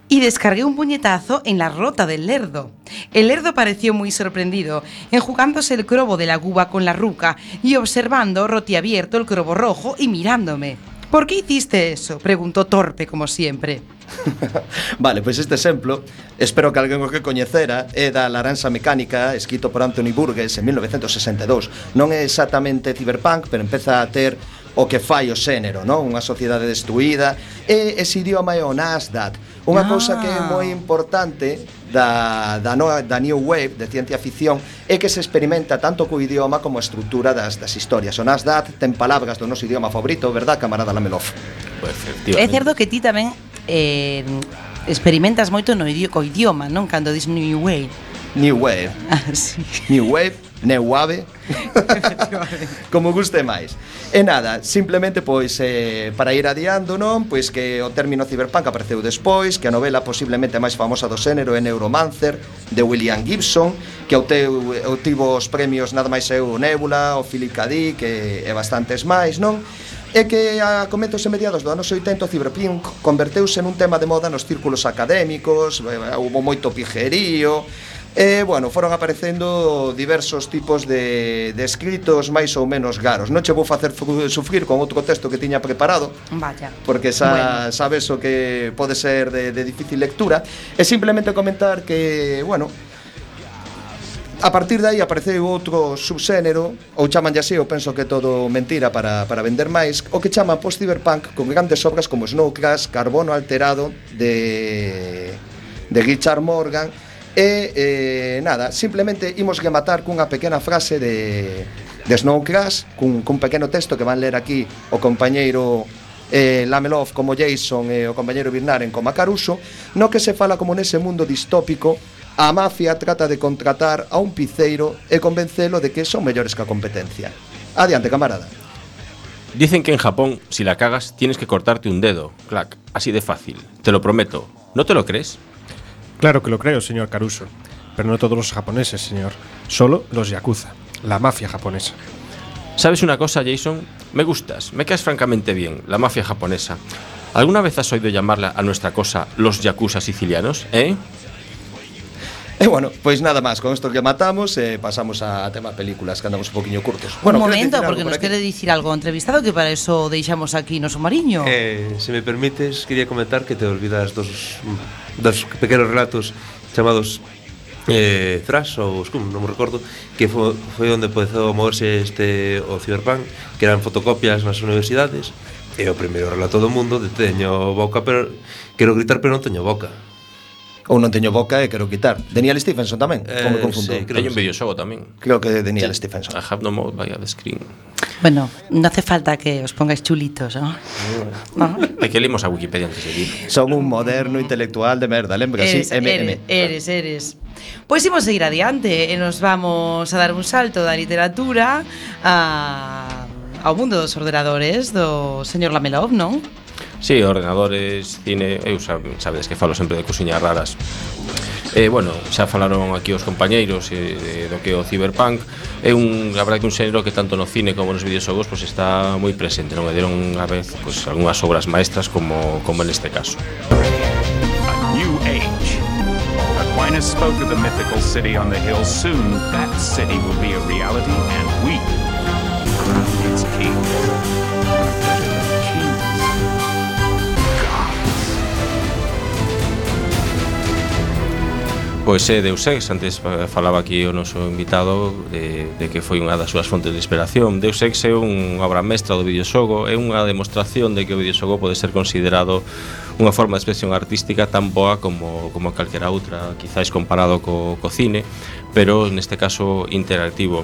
Y descargué un puñetazo en la rota del lerdo. El lerdo pareció muy sorprendido, enjugándose el crobo de la guba con la ruca y observando rotiabierto el crobo rojo y mirándome. Por que hiciste eso? Preguntou torpe, como sempre. *laughs* vale, pois este exemplo espero que alguén o que coñecera é da Laranxa Mecánica, escrito por Anthony Burgess en 1962. Non é exactamente cyberpunk, pero empeza a ter o que fai o xénero, non? Unha sociedade destruída e ese idioma é o Nasdaq Unha ah. cousa que é moi importante da, da, no, da New Wave de ciencia ficción é que se experimenta tanto co idioma como a estrutura das, das historias. O Nasdaq ten palabras do noso idioma favorito, verdad, camarada Lamelov? Pues, é certo que ti tamén eh, experimentas moito no idioma, co idioma, non? Cando dis New Wave. New Wave. Ah, sí. New Wave neu ave *laughs* como guste máis. E nada, simplemente pois eh, para ir adiando non pois que o término cyberpunk apareceu despois que a novela posiblemente máis famosa do xénero é Neuromancer de William Gibson que obteu, obtivo os premios nada máis eu Nebula o Philip K. Dick e, e bastantes máis non? É que a cometos e mediados do ano 80 o cyberpunk converteuse nun tema de moda nos círculos académicos eh, houve moito pijerío E, bueno, foron aparecendo diversos tipos de, de escritos máis ou menos garos. Non che vou facer sufrir con outro texto que tiña preparado, Vaya. porque xa bueno. sabes o que pode ser de, de difícil lectura, e simplemente comentar que, bueno, A partir de aí apareceu outro subxénero, ou chamanlle así, eu penso que todo mentira para, para vender máis, o que chama post-cyberpunk con grandes obras como Snow Crash, Carbono Alterado, de, de Richard Morgan, E eh, nada, simplemente imos rematar cunha pequena frase de, de Snow Crash cun, cun pequeno texto que van ler aquí o compañeiro eh, Lamelov como Jason e eh, o compañeiro Birnaren como Caruso no que se fala como nese mundo distópico a mafia trata de contratar a un piceiro e convencelo de que son mellores que a competencia Adiante, camarada Dicen que en Japón, si la cagas, tienes que cortarte un dedo, clac, así de fácil. Te lo prometo. ¿No te lo crees? Claro que lo creo, señor Caruso. Pero no todos los japoneses, señor. Solo los yakuza, la mafia japonesa. ¿Sabes una cosa, Jason? Me gustas, me caes francamente bien, la mafia japonesa. ¿Alguna vez has oído llamarla a nuestra cosa los yakuza sicilianos, eh? *laughs* E eh, bueno, pois nada máis, con isto que matamos eh, pasamos a tema películas que andamos un poquinho curtos. Bueno, un momento, porque por nos quere dicir algo entrevistado que para eso deixamos aquí no Somariño. Eh, se me permites, quería comentar que te olvidas dos, dos pequenos relatos chamados eh, Thrash ou Scum, non me recordo que foi, foi onde empezou a moverse este o Cyberpunk, que eran fotocopias nas universidades e o primeiro relato do mundo de teño boca pero quero gritar pero non teño boca Ou non teño boca e quero quitar. Daniel Stephenson tamén, eh, como confundo. Sí, creo que un videoxogo tamén. Creo que Daniel sí. Stephenson. I have no more by the screen. Bueno, non hace falta que os pongáis chulitos, ¿no? Mm. Ah. ¿no? Que leemos a Wikipedia antes de ir. Son un moderno intelectual de merda, lembra? Eres, sí, MM. Eres, eres, eres. Pois imos seguir adiante e nos vamos a dar un salto da literatura a ao mundo dos ordenadores do señor Lamelov, non? Sí, ordenadores, cine, eu sab, sabedes que falo sempre de cousiñas raras. Eh, bueno, xa falaron aquí os compañeiros eh, de, do que é o cyberpunk É un, a verdade que un xénero que tanto no cine como nos videoxogos pois pues, está moi presente Non e deron unha vez pois, pues, algunhas obras maestras como, como en este caso Aquinas spoke of the mythical city on the hill. Soon that city will be a reality and we Pois é Deus Ex, antes eh, falaba aquí o noso invitado de, de que foi unha das súas fontes de inspiración. Deus Ex é unha obra mestra do videoxogo É unha demostración de que o videoxogo pode ser considerado unha forma de expresión artística tan boa como, como calquera outra Quizáis comparado co, co cine, pero neste caso interactivo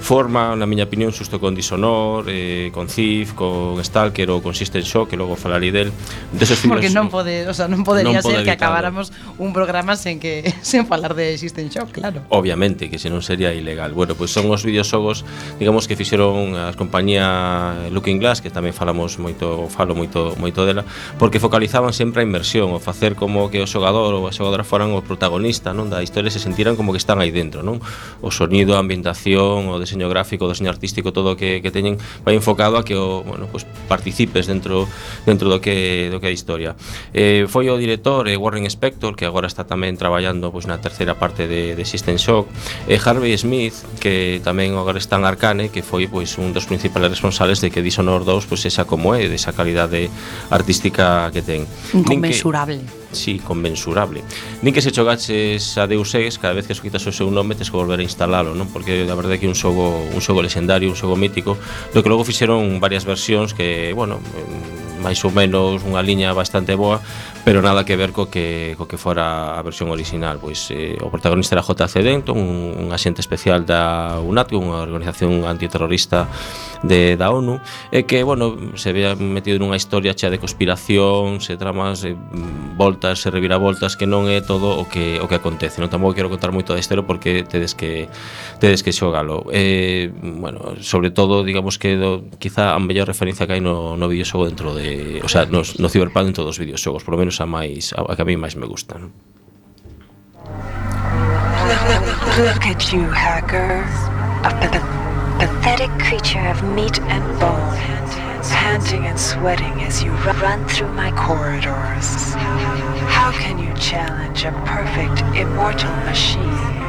forma, na miña opinión, xusto con Disonor, eh, con Thief, con Stalker ou con System Shock, que logo falarei del, deses filmes. Porque non pode, o sea, non podería non ser que acabáramos un programa sen que *laughs* sen falar de System Shock, claro. Obviamente, que senón sería ilegal. Bueno, pois pues son os videoxogos, digamos que fixeron a compañía Looking Glass, que tamén falamos moito, falo moito moito dela, porque focalizaban sempre a inmersión, o facer como que o xogador ou a xogadora foran o protagonista, non, da historia se sentiran como que están aí dentro, non? O sonido, a ambientación, o deseño gráfico, deseño artístico, todo o que, que teñen vai enfocado a que o, bueno, pues, participes dentro dentro do que do que é a historia. Eh, foi o director eh, Warren Spector que agora está tamén traballando pois pues, na terceira parte de, de System Shock, e eh, Harvey Smith que tamén agora está en Arcane, que foi pois pues, un dos principales responsables de que Dishonored 2 pois pues, esa como é, desa calidade artística que ten. Inconmensurable. Nin que, si conmensurable. Nin que se chogaches a Deus Ex, cada vez que escuitas o seu nome tes que volver a instalalo, non? Porque a verdade é que un xogo, un xogo lexendario, un xogo mítico, do que logo fixeron varias versións que, bueno, máis ou menos unha liña bastante boa, pero nada que ver co que, co que fora a versión original. Pois eh, o protagonista era J.C. Denton, un, un axente especial da UNAT, unha organización antiterrorista de, da ONU e que, bueno, se vea metido nunha historia chea de conspiración, se tramas, e, voltas, se reviravoltas que non é todo o que o que acontece. Non tampouco quero contar moito da historia porque tedes que tedes que xogalo. Eh, bueno, sobre todo, digamos que do, quizá a mellor referencia que hai no, no videoxogo dentro de, o sea, no, no Cyberpunk en todos os videoxogos, por lo menos a máis a, a que a mí máis me gusta, non? Look at you, hacker. Pathetic creature of meat and bone, panting and sweating as you run through my corridors. How can you challenge a perfect, immortal machine?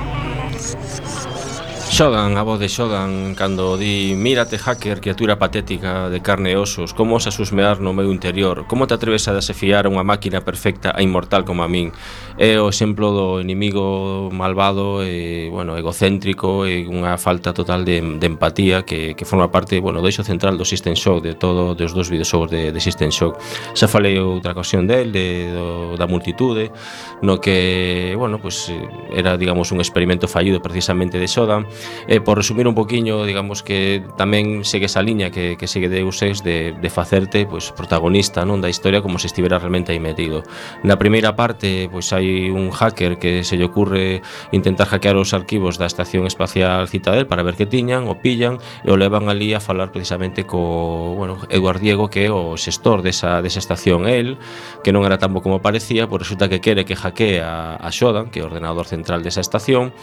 Xogan, a voz de Xogan, cando di Mírate, hacker, criatura patética de carne e osos Como osas husmear no meu interior? Como te atreves a desafiar unha máquina perfecta e inmortal como a min? É o exemplo do inimigo malvado e, bueno, egocéntrico E unha falta total de, de empatía que, que forma parte, bueno, do eixo central do System Shock De todo, dos dos videoxogos de, de System Shock. Xa falei outra ocasión del, de, do, da multitude No que, bueno, pues era, digamos, un experimento fallido precisamente de Xogan eh, por resumir un poquiño, digamos que tamén segue esa liña que, que segue Deus Ex de, de facerte pois, protagonista non da historia como se estivera realmente aí metido. Na primeira parte pois hai un hacker que se lle ocurre intentar hackear os arquivos da Estación Espacial Citadel para ver que tiñan, o pillan e o levan ali a falar precisamente co bueno, Eduard Diego que é o xestor desa, desa estación el que non era tan bo como parecía, pois resulta que quere que hackee a, a Shodan, que é o ordenador central desa estación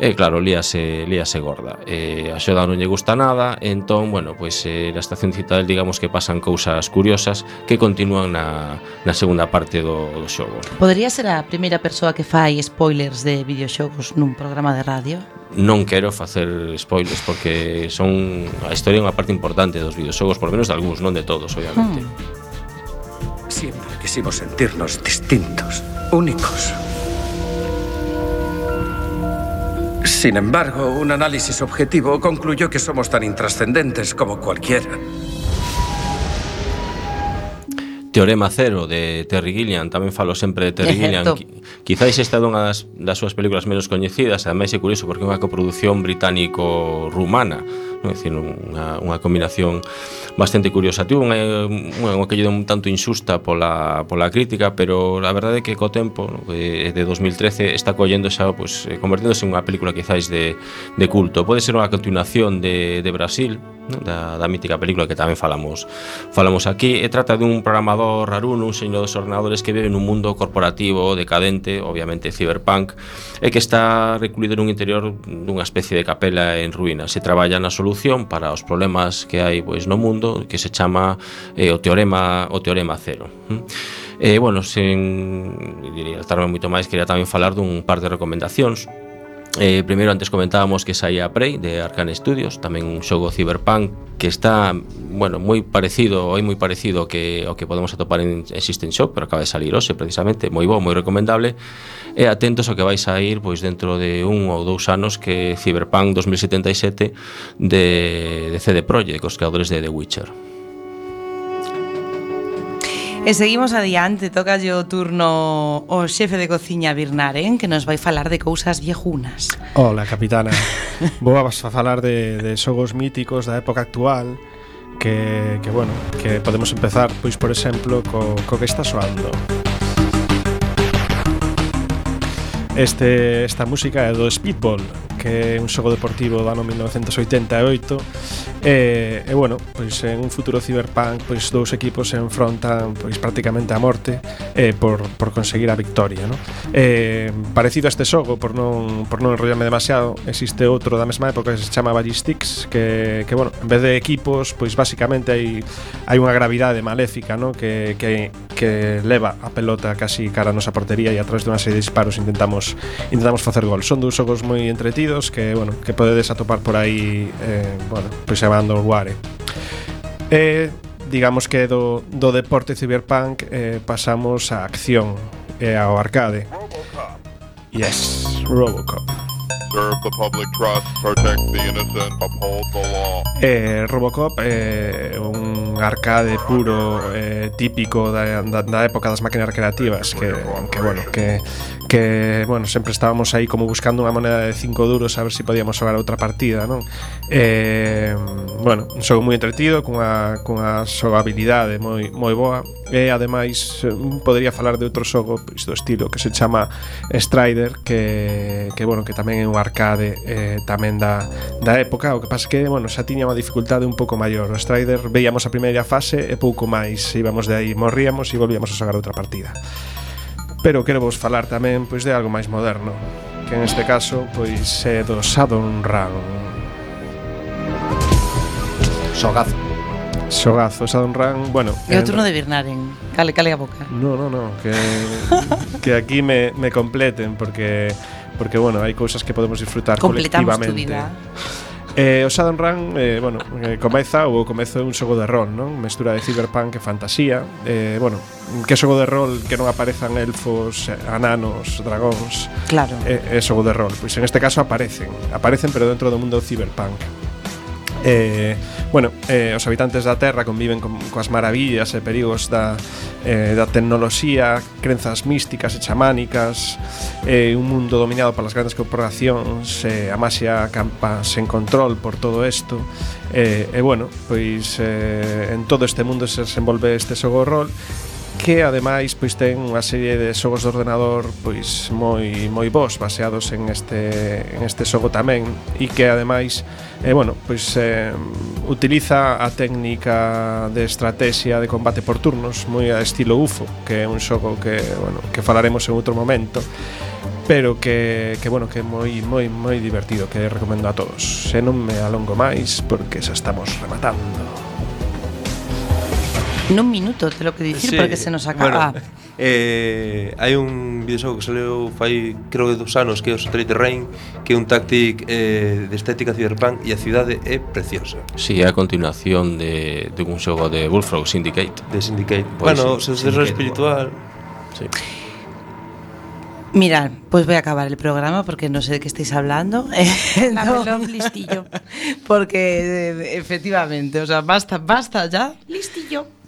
E claro, líase, líase gorda. E a Xoda non lle gusta nada, entón, bueno, pois eh, na estación Citadel digamos que pasan cousas curiosas que continúan na, na segunda parte do, do xogo. Podería ser a primeira persoa que fai spoilers de videoxogos nun programa de radio? non quero facer spoilers porque son a historia é unha parte importante dos videoxogos, por menos de algúns, non de todos, obviamente. Hmm. Siempre quisimos sentirnos distintos, únicos. Sin embargo, un análisis objetivo concluyó que somos tan intrascendentes como cualquiera. Teorema Cero de Terry Gilliam Tamén falo sempre de Terry Gilliam Quizáis esta é unha das, das súas películas menos coñecidas, ademais é curioso porque é unha coprodución británico-rumana, non? É dicir, unha, unha combinación bastante curiosa. Tivo unha, unha, unha que un tanto insusta pola, pola crítica, pero a verdade é que co tempo, de 2013, está collendo xa, pues, converténdose en unha película quizáis de, de culto. Pode ser unha continuación de, de Brasil, da, da mítica película que tamén falamos falamos aquí e trata dun programador raruno, un señor dos ordenadores que vive nun mundo corporativo decadente, obviamente cyberpunk, e que está recluído nun interior dunha especie de capela en ruínas. Se traballa na solución para os problemas que hai pois no mundo, que se chama eh, o teorema o teorema cero. E, bueno, sen diría, estarme moito máis, quería tamén falar dun par de recomendacións Eh, primeiro antes comentábamos que saía Prey de Arcane Studios, tamén un xogo cyberpunk que está, bueno, moi parecido, oi moi parecido que o que podemos atopar en, en System Shock, pero acaba de salir hoxe precisamente, moi bo, moi recomendable. E atentos ao que vai ir pois dentro de un ou dous anos que Cyberpunk 2077 de, de CD Projekt, os creadores de The Witcher. E seguimos adiante, toca o turno o xefe de cociña Birnaren eh, que nos vai falar de cousas viejunas. Hola, capitana. *laughs* Vou a falar de, de xogos míticos da época actual que, que, bueno, que podemos empezar, pois, por exemplo, co, co que está soando. Este, esta música é do Speedball, que é un xogo deportivo do ano 1988 e, e bueno, pois en un futuro cyberpunk pois dous equipos se enfrontan pois prácticamente a morte eh, por, por conseguir a victoria no? eh, parecido a este xogo por non, por non enrollarme demasiado existe outro da mesma época que se chama Ballistics que, que bueno, en vez de equipos pois basicamente hai, hai unha gravidade maléfica no? que, que, que leva a pelota casi cara a nosa portería e a través de unha serie de disparos intentamos intentamos facer gol son dous xogos moi entretidos que, bueno, que podedes atopar por aí eh, bueno, preservando o guare. E eh, digamos que do, do deporte cyberpunk eh, pasamos á acción e eh, ao arcade. Robocop. Yes, Robocop. Serve the public trust, protect the innocent, uphold the law. Eh, Robocop é eh, un arcade puro eh, típico da, da, da época das máquinas recreativas que, que bueno, que, que bueno, sempre estábamos aí como buscando unha moneda de 5 duros a ver se si podíamos xogar outra partida, non? Eh, bueno, un xogo moi entretido, cunha, cunha xogabilidade moi, moi boa e ademais eh, podría falar de outro xogo pois, do estilo que se chama Strider que, que bueno, que tamén é un arcade eh, tamén da, da época, o que pasa que, bueno, xa tiña unha dificultade un pouco maior. O Strider veíamos a primeira primeira fase e pouco máis. Íbamos de aí, morríamos e volvíamos a xogar outra partida. Pero quero vos falar tamén pois de algo máis moderno, que en este caso pois é do Shadowrun. Xogazo. Xogazo, Shadowrun, bueno... E o turno de Birnaren, cale, cale a boca. No, no, no, que, que aquí me, me completen, porque, porque bueno, hai cousas que podemos disfrutar Completamos colectivamente. Completamos tu vida. Eh, o Shadowrun eh, bueno, eh, comeza ou comezo é un xogo de rol, non? Mestura de cyberpunk e fantasía. Eh, bueno, que xogo de rol que non aparezan elfos, ananos, dragóns. Claro. Eh, é eh, xogo de rol. Pois en este caso aparecen, aparecen pero dentro do mundo cyberpunk. Eh, bueno, eh, os habitantes da Terra conviven con, coas maravillas e perigos da, eh, da tecnoloxía, crenzas místicas e chamánicas, eh, un mundo dominado polas grandes corporacións, eh, a maxia campa sen control por todo isto, e eh, e bueno, pois eh, en todo este mundo se desenvolve este sogorrol que ademais pois ten unha serie de xogos de ordenador pois moi moi bons baseados en este en este xogo tamén e que ademais eh, bueno, pois eh, utiliza a técnica de estrategia de combate por turnos moi a estilo UFO, que é un xogo que bueno, que falaremos en outro momento pero que, que bueno, que é moi moi moi divertido, que recomendo a todos. Se non me alongo máis porque xa estamos rematando. Nun minuto, te lo que dicir, sí, porque se nos acaba. Bueno, eh, hai un videoxogo que saleu fai, creo que dos anos, que é o Satellite Rain, que é un táctic eh, de estética cyberpunk e a cidade é preciosa. Si, sí, é a continuación de, de un xogo de Bullfrog, Syndicate. De Syndicate. Pues, bueno, sí, o sucesor espiritual. Bueno. Sí. Mirad, pues voy a acabar el programa porque no sé de qué estáis hablando. *laughs* no, listillo. *laughs* Porque eh, efectivamente, o sea, basta, basta ya. Listillo.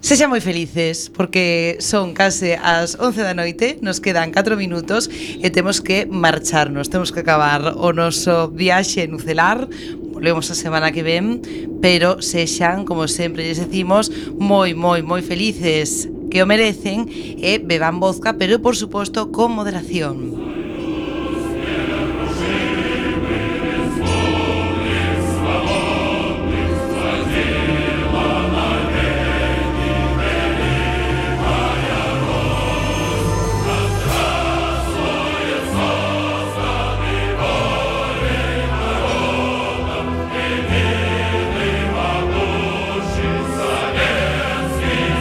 Sexan moi felices porque son case as 11 da noite, nos quedan 4 minutos e temos que marcharnos, temos que acabar o noso viaxe nucelar. Volvemos a semana que ven, pero sexan, como sempre lles decimos, moi, moi, moi felices que o merecen e beban vodka, pero por suposto con moderación.